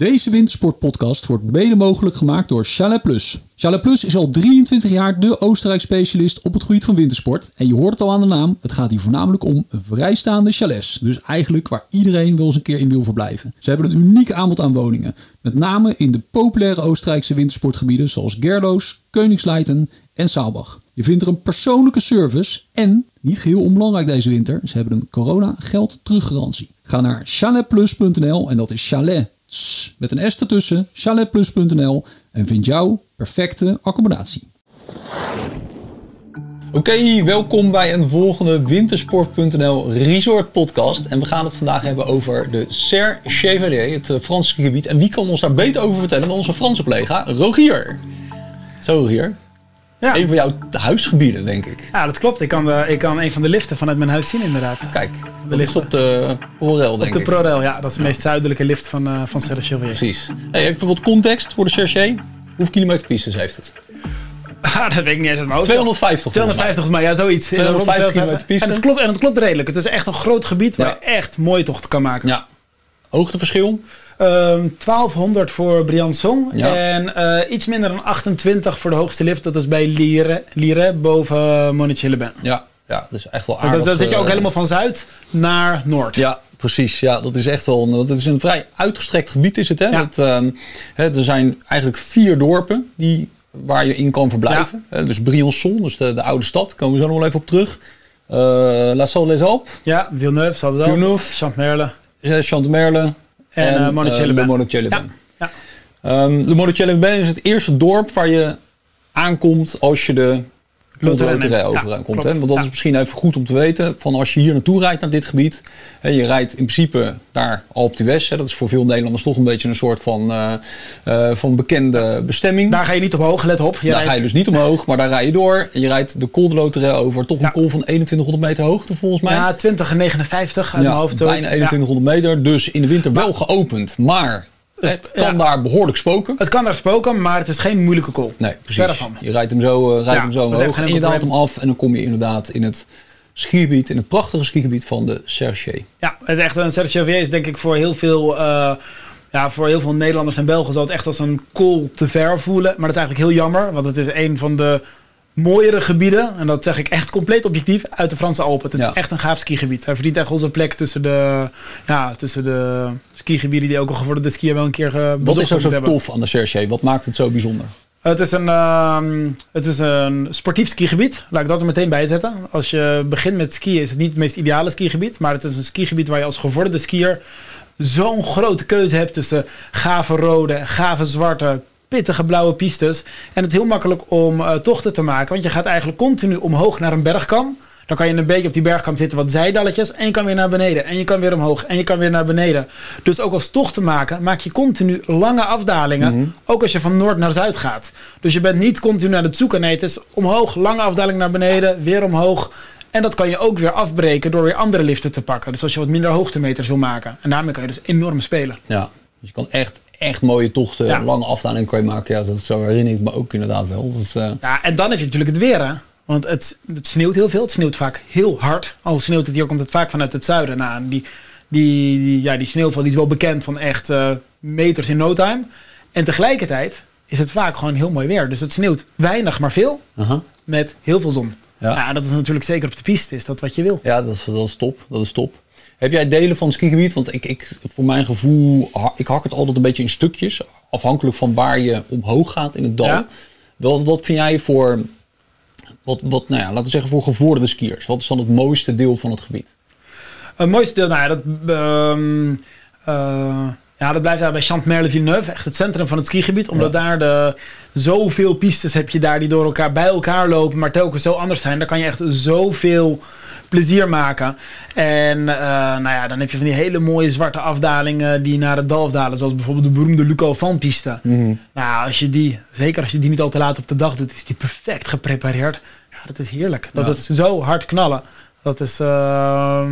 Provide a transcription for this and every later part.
Deze wintersportpodcast wordt mede mogelijk gemaakt door Chalet Plus. Chalet Plus is al 23 jaar de Oostenrijk specialist op het gebied van wintersport. En je hoort het al aan de naam, het gaat hier voornamelijk om vrijstaande chalets. Dus eigenlijk waar iedereen wel eens een keer in wil verblijven. Ze hebben een uniek aanbod aan woningen. Met name in de populaire Oostenrijkse wintersportgebieden zoals Gerloos, Koningsleiten en Saalbach. Je vindt er een persoonlijke service en, niet geheel onbelangrijk deze winter, ze hebben een corona geld teruggarantie. Ga naar chaletplus.nl en dat is chalet met een S ertussen, chaletplus.nl en vind jouw perfecte accommodatie. Oké, welkom bij een volgende Wintersport.nl Resort podcast. En we gaan het vandaag hebben over de Serre Chevalier, het eh, Franse gebied. En wie kan ons daar beter over vertellen dan onze Franse collega Rogier. Zo Rogier, Ja. een van jouw huisgebieden denk ik. ja, dat klopt. Ik kan, de, ik kan een van de liften vanuit mijn huis zien inderdaad. Kijk, dat is op de Porel denk de ik. ProRail, ja. Dat is de meest zuidelijke lift van, eh van Serre. Precies. Hey, even wat context voor de Cherché. Hoeveel kilometer pistes heeft het? Ah, dat weet ik niet eens uit mijn hoofd. 250 volgens mij. 250 maar ja, zoiets. 250 Rond de kilometer piste. En het, klopt, en het klopt redelijk. Het is echt een groot gebied waar Ja. je echt mooie tochten kan maken. Ja. Hoogteverschil? Ehm, 1200 voor Briançon Ja. en eh, iets minder dan 28 voor de hoogste lift. Dat is bij Lire, Lire boven Monicelli-Ben. Ja. Ja, dat is echt wel Dus aardig. dan, dan zit je ook eh, helemaal van zuid naar noord. Ja, precies. Ja, dat is echt wel een, dat is een vrij uitgestrekt gebied is het. Hè? Ja. Ehm, hè, er zijn eigenlijk vier dorpen die, waar je in kan verblijven. Hè, dus Briançon, dus de, de oude stad, komen we zo nog wel even op terug. Eh La Salle-les-Alpes, Ja, Villeneuve, Salzal, Villeneuve. Champmerle. eh, Chantemerle En, eh, eh. Le Monticelli-Ben. Ja. Ehm, Le Monticelli-Ben is het eerste dorp waar je aankomt als je de Loterij neemt. Ja, hè? Want dat is misschien even goed om te weten. Van als je hier naartoe rijdt naar dit gebied. Hè, je rijdt in principe naar Alpe d'Huez. hè, Dat is voor veel Nederlanders toch een beetje een soort van, eh, eh, van bekende bestemming. Daar ga je niet omhoog, let op. Je daar rijdt- ga je dus niet omhoog, maar daar rij je door. En je rijdt de Col de Loterij over. Toch een Ja. col van 2100 meter hoogte volgens mij. Ja, 20 en 59 uit Ja, mijn hoofd. bijna 2100 meter. Dus in de winter wel geopend. Maar het kan ja. daar behoorlijk spoken. Het kan daar spoken, maar het is geen moeilijke call. Nee, precies. Je rijdt hem zo, eh, rijdt Ja, hem zo omhoog en je daalt hem af. En dan kom je inderdaad in het skigebied, in het prachtige skigebied van de Cherché. Ja, het is echt een Serge is denk ik voor heel veel... eh, ja, voor heel veel Nederlanders en Belgen zal het echt als een call te ver voelen. Maar dat is eigenlijk heel jammer, want het is een van de mooiere gebieden. En dat zeg ik echt compleet objectief uit de Franse Alpen. Het is Ja. echt een gaaf skigebied. Hij verdient echt onze plek tussen de, ja, tussen de skigebieden die ook al gevorderde skier wel een keer uh, Wat is er zo tof aan de Cherché? Wat maakt het zo bijzonder? Het is, een, ehm, het is een sportief skigebied. Laat ik dat er meteen bij zetten. Als je begint met skiën is het niet het meest ideale skigebied. Maar het is een skigebied waar je als gevorderde skier zo'n grote keuze hebt tussen gave rode, gave zwarte, pittige blauwe pistes. En het is heel makkelijk om eh, tochten te maken. Want je gaat eigenlijk continu omhoog naar een bergkam. Dan kan je een beetje op die bergkam zitten wat zijdalletjes. En je kan weer naar beneden. En je kan weer omhoog. En je kan weer naar beneden. Dus ook als tocht te maken, maak je continu lange afdalingen. Ook als je van noord naar zuid gaat. Dus je bent niet continu aan het zoeken. Nee, het is omhoog, lange afdaling naar beneden, weer omhoog. En dat kan je ook weer afbreken door weer andere liften te pakken. Dus als je wat minder hoogtemeters wil maken. En daarmee kan je dus enorm spelen. Ja, dus je kan echt, echt mooie tochten, Ja. lange afdalingen kan je maken. Ja, dat, zo herinner ik me ook inderdaad wel. Dat, is, eh, Ja, en dan heb je natuurlijk het weer, hè? Want het, het sneeuwt heel veel. Het sneeuwt vaak heel hard. Al sneeuwt het hier, komt het vaak vanuit het zuiden. Nou, die, die, die, ja, die sneeuwval die is wel bekend van echt eh, meters in no time. En tegelijkertijd is het vaak gewoon heel mooi weer. Dus het sneeuwt weinig, maar veel. aha. Met heel veel zon. Ja. Ja. dat is natuurlijk zeker op de piste. Is dat wat je wil? Ja, dat is, dat is top. Dat is top. Heb jij delen van het skigebied? Want ik, ik, voor mijn gevoel, ik hak het altijd een beetje in stukjes. Afhankelijk van waar je omhoog gaat in het dal. Ja. Wat, wat vind jij voor, wat, wat, nou ja, laten we zeggen voor gevorderde skiers? Wat is dan het mooiste deel van het gebied? Het mooiste deel, nou ja, dat, ehm, eh, ja, dat blijft daar bij Champmerle-Villeneuve. Echt het centrum van het skigebied. Omdat daar de, zoveel pistes heb je daar die door elkaar bij elkaar lopen. Maar telkens zo anders zijn. Daar kan je echt zoveel plezier maken. En eh, nou ja, dan heb je van die hele mooie zwarte afdalingen die naar het dal afdalen. Zoals bijvoorbeeld de beroemde Luco van piste. Nou, als je die, zeker als je die niet al te laat op de dag doet, is die perfect geprepareerd. Ja, dat is heerlijk. Dat Ja. is zo hard knallen. Dat is, ehm,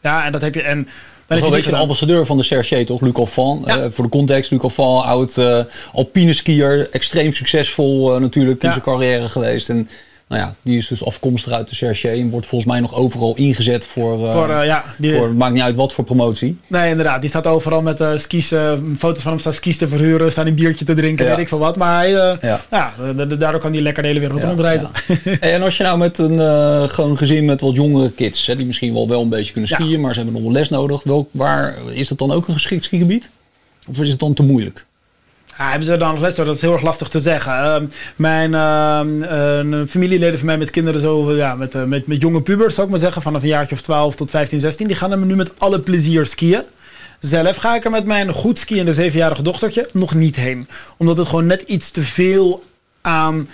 ja, en dat heb je. En Dat is wel een beetje de ambassadeur van de Cherché, toch? Luc. Ja. Eh, voor de context, Luc Alvan, oud eh alpine skier. Extreem succesvol eh, natuurlijk in Ja. zijn carrière geweest. En Nou ja, die is dus afkomstig uit de Serge en wordt volgens mij nog overal ingezet voor, uh, voor uh, ja, die, voor, maakt niet uit wat voor promotie. Nee, inderdaad. Die staat overal met uh, skis, foto's van hem staan skis te verhuren, staan een biertje te drinken, ja. weet ik veel wat. Maar hij, ja. ja daardoor kan hij lekker de hele wereld rondreizen. en als je nou met een gewoon gezin met wat jongere kids, hè, die misschien wel wel een beetje kunnen skiën, maar ze hebben nog wel les nodig. Welk, waar, is dat dan ook een geschikt skigebied? Of is het dan te moeilijk? Ja, hebben ze dan nog les? Dat is heel erg lastig te zeggen. Uh, mijn uh, familieleden van mij met kinderen, zo, ja, met, uh, met, met jonge pubers, zou ik maar zeggen, vanaf een jaartje of 12 tot 15, 16, die gaan nu met alle plezier skiën. Zelf ga ik er met mijn goed skiënde zevenjarige dochtertje nog niet heen. Omdat het gewoon net iets te veel aan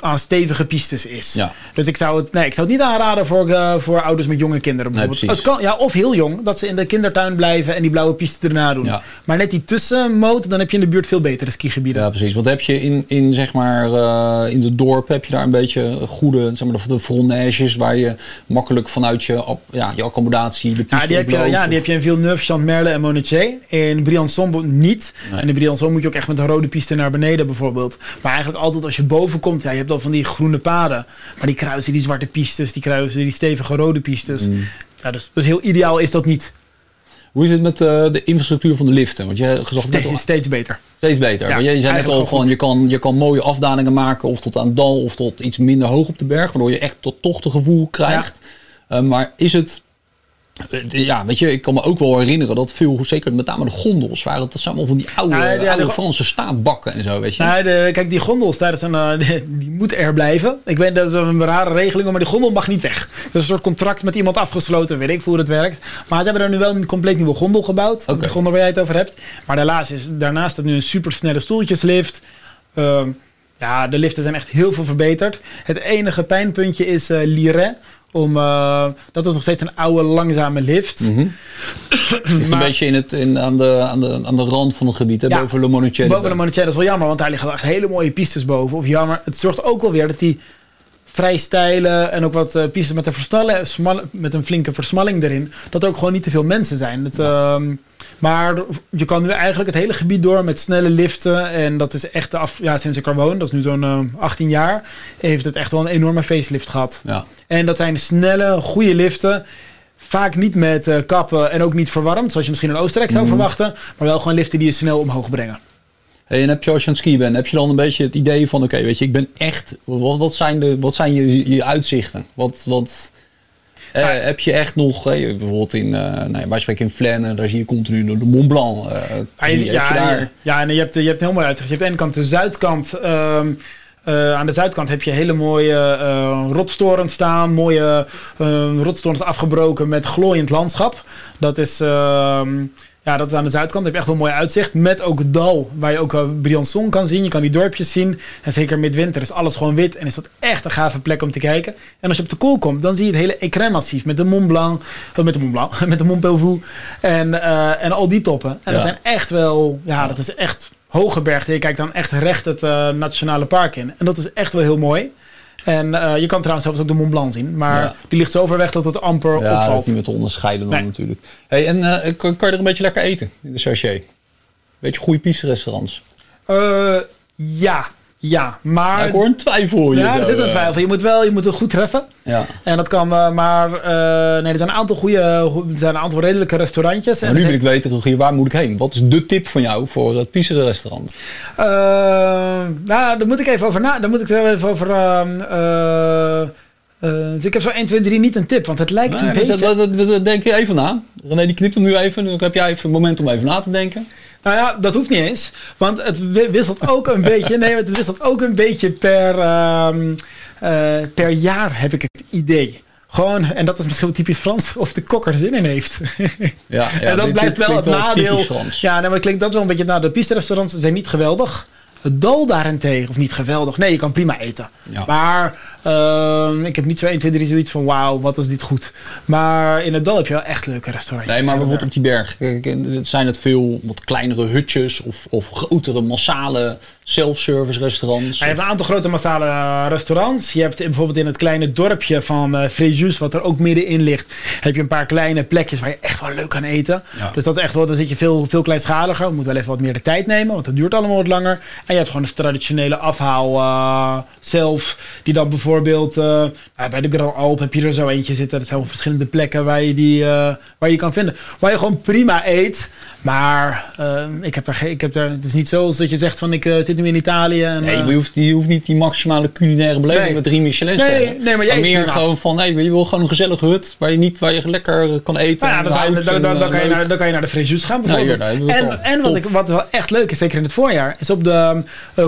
aan stevige pistes is. Ja. Dus ik zou, het, nee, ik zou het niet aanraden voor, uh, voor ouders met jonge kinderen. Bijvoorbeeld. Nee, het kan, ja, of heel jong, dat ze in de kindertuin blijven en die blauwe piste erna doen. Ja. Maar net die tussenmoot, dan heb je in de buurt veel betere skigebieden. Ja, precies. Want heb je in, in, zeg maar, uh, in de dorp, heb je daar een beetje goede, zeg maar, de frontages waar je makkelijk vanuit je, ja, je accommodatie de piste ja, die heb je, Ja, die heb je in Villeneuve, Saint-Merle en Monetier. In Briançon niet. Nee. En in Briançon moet je ook echt met een rode piste naar beneden bijvoorbeeld. Maar eigenlijk altijd als je boven komt, ja, je hebt al van die groene paden. Maar die kruisen die zwarte pistes, die kruisen die stevige rode pistes. Mm. Ja, dus, dus heel ideaal is dat niet. Hoe is het met uh, de infrastructuur van de liften? Want jij gezegd steeds, al, steeds beter. Steeds beter. Ja, jij zei net al van je kan, je kan mooie afdalingen maken of tot aan dal of tot iets minder hoog op de berg, waardoor je echt tot tochtengevoel krijgt. Ja. Uh, maar is het eh, ja, weet je, ik kan me ook wel herinneren dat veel, zeker met name de gondels, waren dat zijn allemaal van die oude, ja, oude Franse staatbakken en zo, weet je. De, kijk, die gondels, daar zijn, uh, die, moeten er blijven. Ik weet dat is een rare regeling, maar die gondel mag niet weg. Dat is een soort contract met iemand afgesloten, weet ik hoe het werkt. Maar ze hebben er nu wel een compleet nieuwe gondel gebouwd. Okay. De gondel waar jij het over hebt. Maar daarnaast is daarnaast staat nu een supersnelle stoeltjeslift. Uh, ja, de liften zijn echt heel veel verbeterd. Het enige pijnpuntje is uh, Liret. Om, uh, dat is nog steeds een oude, langzame lift. Mm -hmm. maar, een beetje in het, in, aan, de, aan, de, aan de rand van het gebied, hè? Ja, boven Le Monetier. Boven Le dat is wel jammer, want daar liggen echt hele mooie pistes boven. Of jammer, het zorgt ook wel weer dat die vrij steile en ook wat uh, pistes met een, smal, met een flinke versmalling erin. Dat er ook gewoon niet te veel mensen zijn. Het, uh, maar je kan nu eigenlijk het hele gebied door met snelle liften. En dat is echt af, ja, sinds ik er woon, dat is nu zo'n uh, eh, 18 jaar, heeft het echt wel een enorme facelift gehad. Ja. En dat zijn snelle, goede liften. Vaak niet met uh, kappen en ook niet verwarmd, zoals je misschien in Oostenrijk zou mm. verwachten. Maar wel gewoon liften die je snel omhoog brengen. Hey, en heb je als je aan het skiën bent, heb je dan een beetje het idee van: oké, weet je, ik ben echt. Wat, wat zijn, de, wat zijn je, je uitzichten? Wat. wat eh, heb je echt nog, bijvoorbeeld in, uh, nou, wij spreken in Flanen, daar zie je continu de Mont Blanc. Uh, ja, ja, je daar... ja, en je hebt, je hebt heel mooi uitzicht. Je hebt aan de ene kant de zuidkant. Uh, aan de zuidkant heb je hele mooie uh, rotstorens staan. Mooie rotstorens afgebroken met glooiend landschap. Dat is ehm, ja, dat is aan de zuidkant. heb je echt wel een mooi uitzicht. Met ook het dal, waar je ook uh, Briançon kan zien. Je kan die dorpjes zien. En zeker midwinter is alles gewoon wit. En is dat echt een gave plek om te kijken. En als je op de kool komt, dan zie je het hele Écrin massief. Met de Mont Blanc. Uh, met de Mont Blanc. met de Mont Pelvoux. En, uh, en al die toppen. En ja. dat zijn echt wel... Ja, dat is echt hoge bergen. Je kijkt dan echt recht het nationale park in. En dat is echt wel heel mooi. En uh, je kan trouwens zelfs ook de Mont Blanc zien. Maar ja. die ligt zo ver weg dat het amper ja, opvalt. Ja, dat is niet meer te onderscheiden dan nee. natuurlijk. Hey, en uh, kan, kan, je er een beetje lekker eten in de Chartier? Beetje goede piste restaurants? Uh, ja, ja, maar... Ja, ik hoor een twijfel hier. Ja, er zit een twijfel. Je moet wel je moet het goed treffen. Ja. En dat kan uh, maar... Uh, nee, er zijn een aantal goede... Er zijn een aantal redelijke restaurantjes. Maar nu wil ik weten, Rogier, waar moet ik heen? Wat is de tip van jou voor het Pisa restaurant? Uh, nou, daar moet ik even over na... Daar moet ik even over... Uh, dus ik heb zo 1, 2, 3 niet een tip, want het lijkt nee, een beetje... Dat, dat, dat, denk je even na. René die knipt hem nu even, dan heb jij even een moment om even na te denken. Nou ja, dat hoeft niet eens. Want het wisselt ook een beetje. Nee, het wisselt ook een beetje per, uh, uh, per jaar, heb ik het idee. Gewoon, en dat is misschien wel typisch Frans, of de kok er zin in heeft. Ja, ja en dat blijft wel het nadeel. Ja, nou, maar klinkt dat wel een beetje naar de piste restaurants zijn niet geweldig. Het dal daarentegen, of niet geweldig. Nee, je kan prima eten. Ja. Maar uh, ik heb niet zo 1, 2, 3 zoiets van wauw, wat is dit goed. Maar in het dal heb je wel echt leuke restaurants. Nee, maar bijvoorbeeld op die berg. Zijn het veel wat kleinere hutjes of, of grotere massale self-service restaurants? Je hebt een aantal grote massale eh, restaurants. Je hebt bijvoorbeeld in het kleine dorpje van uh, Fréjus, wat er ook middenin ligt, heb je een paar kleine plekjes waar je echt wel leuk kan eten. Ja. Dus dat is echt wel, dan zit je veel, veel kleinschaliger. Je moet wel even wat meer de tijd nemen, want dat duurt allemaal wat langer. En je hebt gewoon de traditionele afhaal uh, zelf, die dan bijvoorbeeld uh, bij de Grand Alp heb je er zo eentje zitten. Dat zijn wel verschillende plekken waar je die waar je kan vinden. Waar je gewoon prima eet. Maar ik heb er geen, ik heb er, het is niet zo dat je zegt van ik zit nu in Italië. En, nee, je hoeft, je hoeft niet die maximale culinaire beleving Nee. met drie Michelin Nee, nee, maar jij eet meer prima. gewoon van, hey, je wil gewoon een gezellige hut waar je niet, waar je lekker kan eten. Nou ja, dan, eh, kan je naar, dan kan je naar de Fréjus gaan Nou, hier, bijvoorbeeld. daar en en wat, ik, wat wel echt leuk is, zeker in het voorjaar, is op de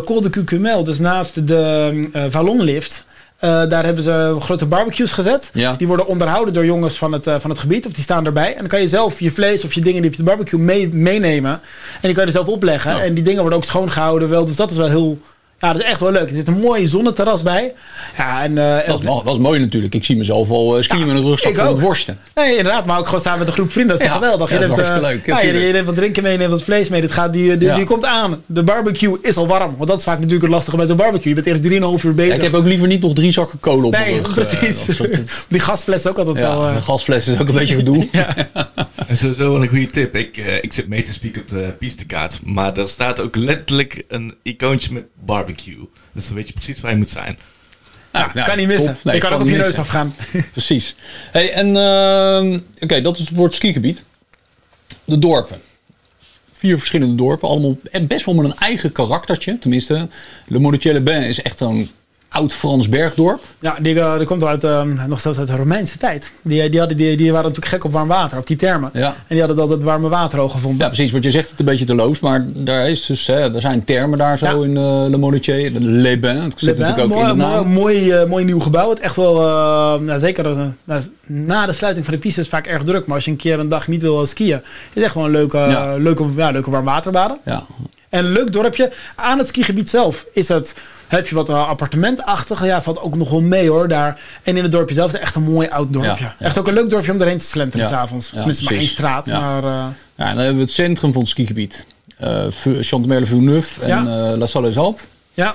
Col de Cucumel, dus naast de Vallonlift. Eh, daar hebben ze grote barbecues gezet. Ja. Die worden onderhouden door jongens van het, eh, van het gebied. Of die staan erbij. En dan kan je zelf je vlees of je dingen die op de barbecue mee, meenemen. En die kan je er zelf opleggen. En die dingen worden ook schoongehouden. Wel, dus dat is wel heel... Ja, dat is echt wel leuk. Er zit een mooi zonneterras bij. Ja, en, eh, Dat is, dat is mooi natuurlijk. Ik zie mezelf al eh, skiën Ja, met een rugzak van het worsten. Nee, inderdaad, maar ook gewoon samen met een groep vrienden. Dat is Ja, geweldig. ja, je, dat is neemt, eh, hartstikke leuk, ja, ja, je, je neemt wat drinken mee, je neemt wat vlees mee. Dit gaat, die, die, komt aan. De barbecue is al warm. Want dat is vaak natuurlijk het lastige bij zo'n barbecue. Je bent eerst 3,5 uur bezig. Ik heb ook liever niet nog drie zakken kolen op nee, rug. eh, precies. dat soort- die gasfles ook altijd zo. ja, eh, een gasfles is ook een beetje gedoe. En sowieso wel een goede tip. Ik, eh, ik zit mee te spieken op de pistekaart. Maar er staat ook letterlijk een icoontje met barbecue. Dus dan weet je precies waar je moet zijn. Nou, nou, kan niet missen. Nee, je kan ook op je neus afgaan. Precies. Hey, en ehm, oké, dat is voor het skigebied. De dorpen. Vier verschillende dorpen, allemaal en best wel met een eigen karaktertje. Tenminste, Le Montier-le-Bain is echt een oud Frans bergdorp. Ja, die, eh, die komt uit, eh, nog zelfs uit de Romeinse tijd. Die, die, hadden, die, die waren natuurlijk gek op warm water, op die termen. Ja. En die hadden dat het warme water al gevonden. Ja, precies. Want je zegt het een beetje te loos, maar daar, is dus, hè, er zijn termen daar zo Ja. in eh, Le Montier. De Le Bain, het zit natuurlijk ook mooi, in de naam. mooi, eh, mooi nieuw gebouw. Het echt wel, nou, zeker nou, na de sluiting van de piste is het vaak erg druk. Maar als je een keer een dag niet wil skiën, is het echt wel een leuke, Ja. leuke, ja, leuke warmwaterbaden. Ja, En een leuk dorpje. Aan het skigebied zelf is het, heb je wat uh, appartementachtig. Ja, valt ook nog wel mee hoor daar. En in het dorpje zelf is het echt een mooi oud dorpje. Ja, ja. Echt ook een leuk dorpje om erheen te slenteren Ja, s'avonds. Tenminste maar één straat. Ja. Maar, eh, Ja, en dan hebben we het centrum van het skigebied. Eh Vu- Chantemerle-Villeneuve en eh La Salle des Alpes. ja,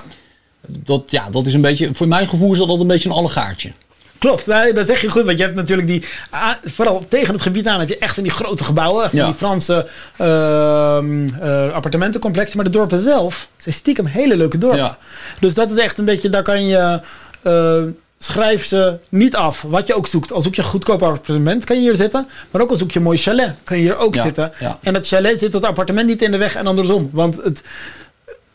Dat, ja, dat is een beetje, voor mijn gevoel is dat altijd een beetje een allegaartje. Klopt, nee, dat zeg je goed. Want je hebt natuurlijk die. ah, Vooral tegen het gebied aan heb je echt van die grote gebouwen. Van Ja. die Franse ehm, eh, appartementencomplexen. Maar de dorpen zelf zijn stiekem hele leuke dorpen. Ja. Dus dat is echt een beetje. Daar kan je. eh, schrijf ze niet af. Wat je ook zoekt. Al zoek je een goedkoop appartement, kan je hier zitten. Maar ook al zoek je een mooi chalet, kan je hier ook Ja, zitten. ja. En dat chalet zit het appartement niet in de weg en andersom. Want het.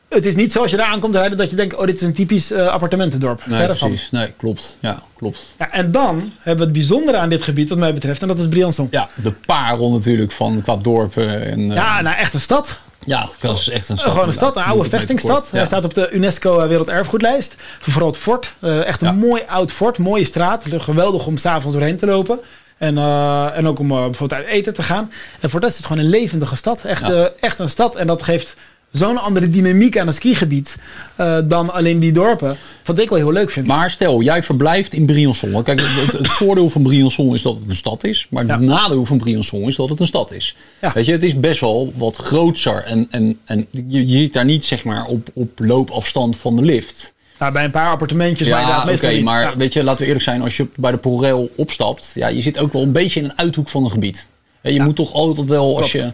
Het is niet zo als je daar aankomt rijden dat je denkt: oh, dit is een typisch eh, appartementendorp. Nee, Verre van. precies. Nee, klopt. Ja, klopt. Ja, en dan hebben we het bijzondere aan dit gebied, wat mij betreft, en dat is Briançon. Ja, de parel natuurlijk van qua dorpen. En, eh, Ja, nou echt een stad. ja, dat is echt een stad. Gewoon een stad, een oude vestingstad. Hij staat op de UNESCO Werelderfgoedlijst. Vooral het fort. Eh, echt een Ja. mooi oud fort, mooie straat. Geweldig om s'avonds doorheen te lopen. En, eh, en ook om eh, bijvoorbeeld uit eten te gaan. En voor dat is het gewoon een levendige stad. Echt, Ja. eh, echt een stad. En dat geeft zo'n andere dynamiek aan het skigebied eh, dan alleen die dorpen. Wat ik wel heel leuk vind. Maar stel, jij verblijft in Briançon. Kijk, het, het voordeel van Briançon is dat het een stad is. Maar Ja. het nadeel van Briançon is dat het een stad is. Ja. Weet je, het is best wel wat grootser. En, en, en je, je zit daar niet zeg maar, op, op loopafstand van de lift. Nou, bij een paar appartementjes, Ja, inderdaad oké, maar Ja. weet je, laten we eerlijk zijn. Als je bij de ProRail opstapt, ja, je zit ook wel een beetje in een uithoek van een gebied. Je moet toch altijd wel, als je...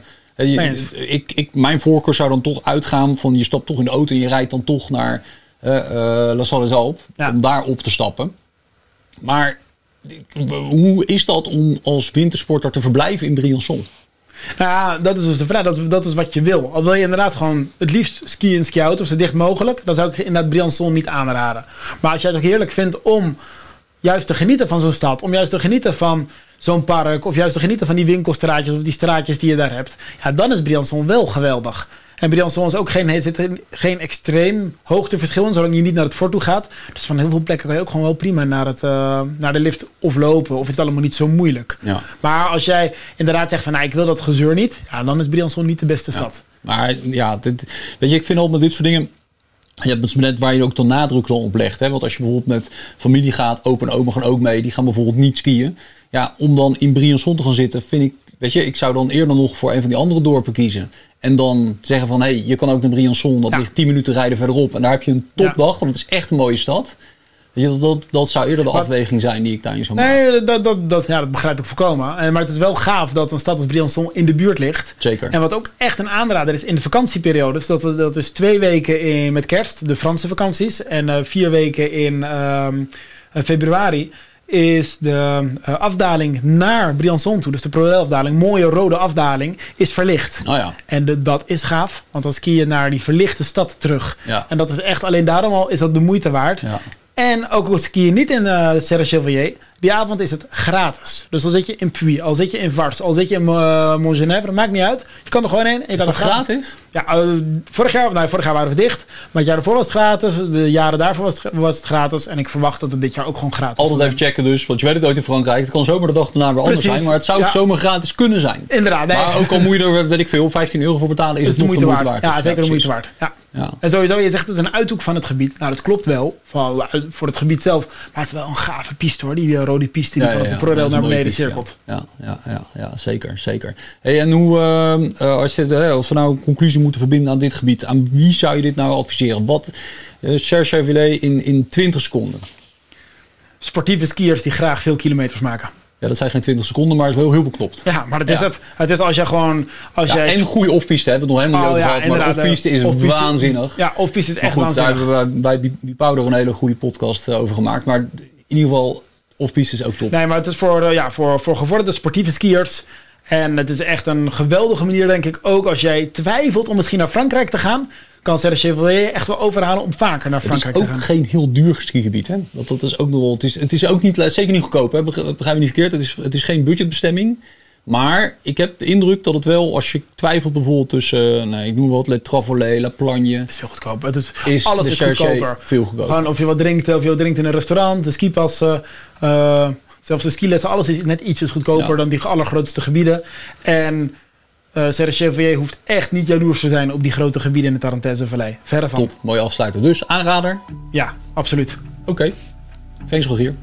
ik, ik, mijn voorkeur zou dan toch uitgaan van je stapt toch in de auto en je rijdt dan toch naar eh eh La Salle Ja. om daar op te stappen. Maar hoe is dat om als wintersporter te verblijven in Briançon? Nou ja, dat is dus de vraag. Dat is, dat is wat je wil. Al wil je inderdaad gewoon het liefst skiën en ski-out of zo dicht mogelijk, dan zou ik inderdaad Briançon niet aanraden. Maar als jij het ook heerlijk vindt om juist te genieten van zo'n stad, om juist te genieten van zo'n park, of juist te genieten van die winkelstraatjes of die straatjes die je daar hebt, ja, dan is Briançon wel geweldig. En Briançon is ook geen, zit geen extreem hoogteverschil in, zolang je niet naar het fort toe gaat. Dus van heel veel plekken kan je ook gewoon wel prima naar, het, eh, naar de lift of lopen. Of is het allemaal niet zo moeilijk. Ja. Maar als jij inderdaad zegt van nou, ik wil dat gezeur niet, ja, dan is Briançon niet de beste stad. Maar ja, dit, weet je, ik vind al met dit soort dingen. Je hebt het net waar je ook de nadruk op legt. Hè? Want als je bijvoorbeeld met familie gaat, opa en oma gaan ook mee, die gaan bijvoorbeeld niet skiën. Ja, om dan in Briançon te gaan zitten, vind ik, weet je, ik zou dan eerder nog voor een van die andere dorpen kiezen. En dan zeggen van, hé, hey, je kan ook naar Briançon. Dat Ja. ligt 10 minuten rijden verderop. En daar heb je een topdag, want het is echt een mooie stad. Weet je, dat, dat, zou eerder de Maar- afweging zijn die ik daarin zou maken. Nee, dat, dat, dat, ja, dat begrijp ik volkomen. Eh, Maar het is wel gaaf dat een stad als Briançon in de buurt ligt. Zeker. En wat ook echt een aanrader is in de vakantieperiode. Dus dat, dat is twee weken in, met kerst, de Franse vakanties. En eh, vier weken in ehm, eh, februari is de eh, afdaling naar Briançon toe. Dus de Proel-afdaling, mooie rode afdaling, is verlicht. Oh ja. En de, dat is gaaf, want dan ski je naar die verlichte stad terug. Ja. En dat is echt, alleen daarom al is dat de moeite waard. Ja. En ook al ski je niet in uh, Serre Chevalier, die avond is het gratis. Dus al zit je in Puy, al zit je in Vars, al zit je in uh, Montgenèvre, maakt niet uit. Je kan er gewoon heen. en Je Is kan er gratis? gratis? Ja, uh, vorig jaar, nou, vorig jaar waren we dicht. Maar het jaar ervoor was het gratis. De jaren daarvoor was het, was het gratis. En ik verwacht dat het dit jaar ook gewoon gratis Altijd is. even checken dus, want je weet het ooit in Frankrijk. Het kan zomaar de dag daarna weer anders zijn. Maar het zou Ja. zomaar gratis kunnen zijn. Inderdaad, nee. Maar ook al moet je er, weet ik veel, 15 euro voor betalen, is is het de nog moeite waard. Ja, zeker de moeite waard. Ja. Ja. En sowieso, je zegt het is een uithoek van het gebied. Nou, dat klopt wel. Voor, voor het gebied zelf. Maar het is wel een gave piste hoor. Die eh, rode piste die Ja, vanaf ja, de is naar beneden piste, cirkelt. Ja, ja, ja, ja, zeker, zeker. Hey, en hoe, eh, eh, als, je, eh, als we nou een conclusie moeten verbinden aan dit gebied, aan wie zou je dit nou adviseren? Wat, uh, Serge in, in 20 seconden? Sportieve skiers die graag veel kilometers maken. Ja, dat zijn geen 20 seconden, maar is wel heel beknopt. Ja, maar het is Ja. het. Het is als je gewoon... Als Ja, jij en een goede off-piste hebben we het nog helemaal Oh, niet ja, over gehad. Maar inderdaad, off-piste is eh, waanzinnig. Ja, off-piste is Maar echt goed, daar waanzinnig. hebben we bij Bi- Bipauw er een hele goede podcast eh, over gemaakt. Maar in ieder geval, off-piste is ook top. Nee, maar het is voor, eh, ja, voor, voor gevorderde sportieve skiers. En het is echt een geweldige manier, denk ik, ook als jij twijfelt om misschien naar Frankrijk te gaan. Kan Serge Chevalier echt wel overhalen om vaker naar Het is Frankrijk te ook gaan. geen heel duur skigebied. Hè? Dat, dat is ook nog wel. Het is, het is ook niet, zeker niet goedkoop. Hè? Begrijp me niet verkeerd. Het is, het is geen budgetbestemming. Maar ik heb de indruk dat het wel, als je twijfelt bijvoorbeeld tussen, uh, nee, ik noem wat, Le Travolet, La Plagne. Het is veel goedkoper. Het is, Is alles is goedkoper. veel goedkoper. Gewoon of je wat drinkt, of je wat drinkt in een restaurant, de skipassen. eh, zelfs de skilessen, alles is net ietsjes goedkoper Ja. dan die allergrootste gebieden. En uh, Serge hoeft echt niet jaloers te zijn op die grote gebieden in het Tarentaise Vallei. Verre van. Top, mooie afsluiter. Dus aanrader. Ja, absoluut. Oké. Okay. Thanks Rogier.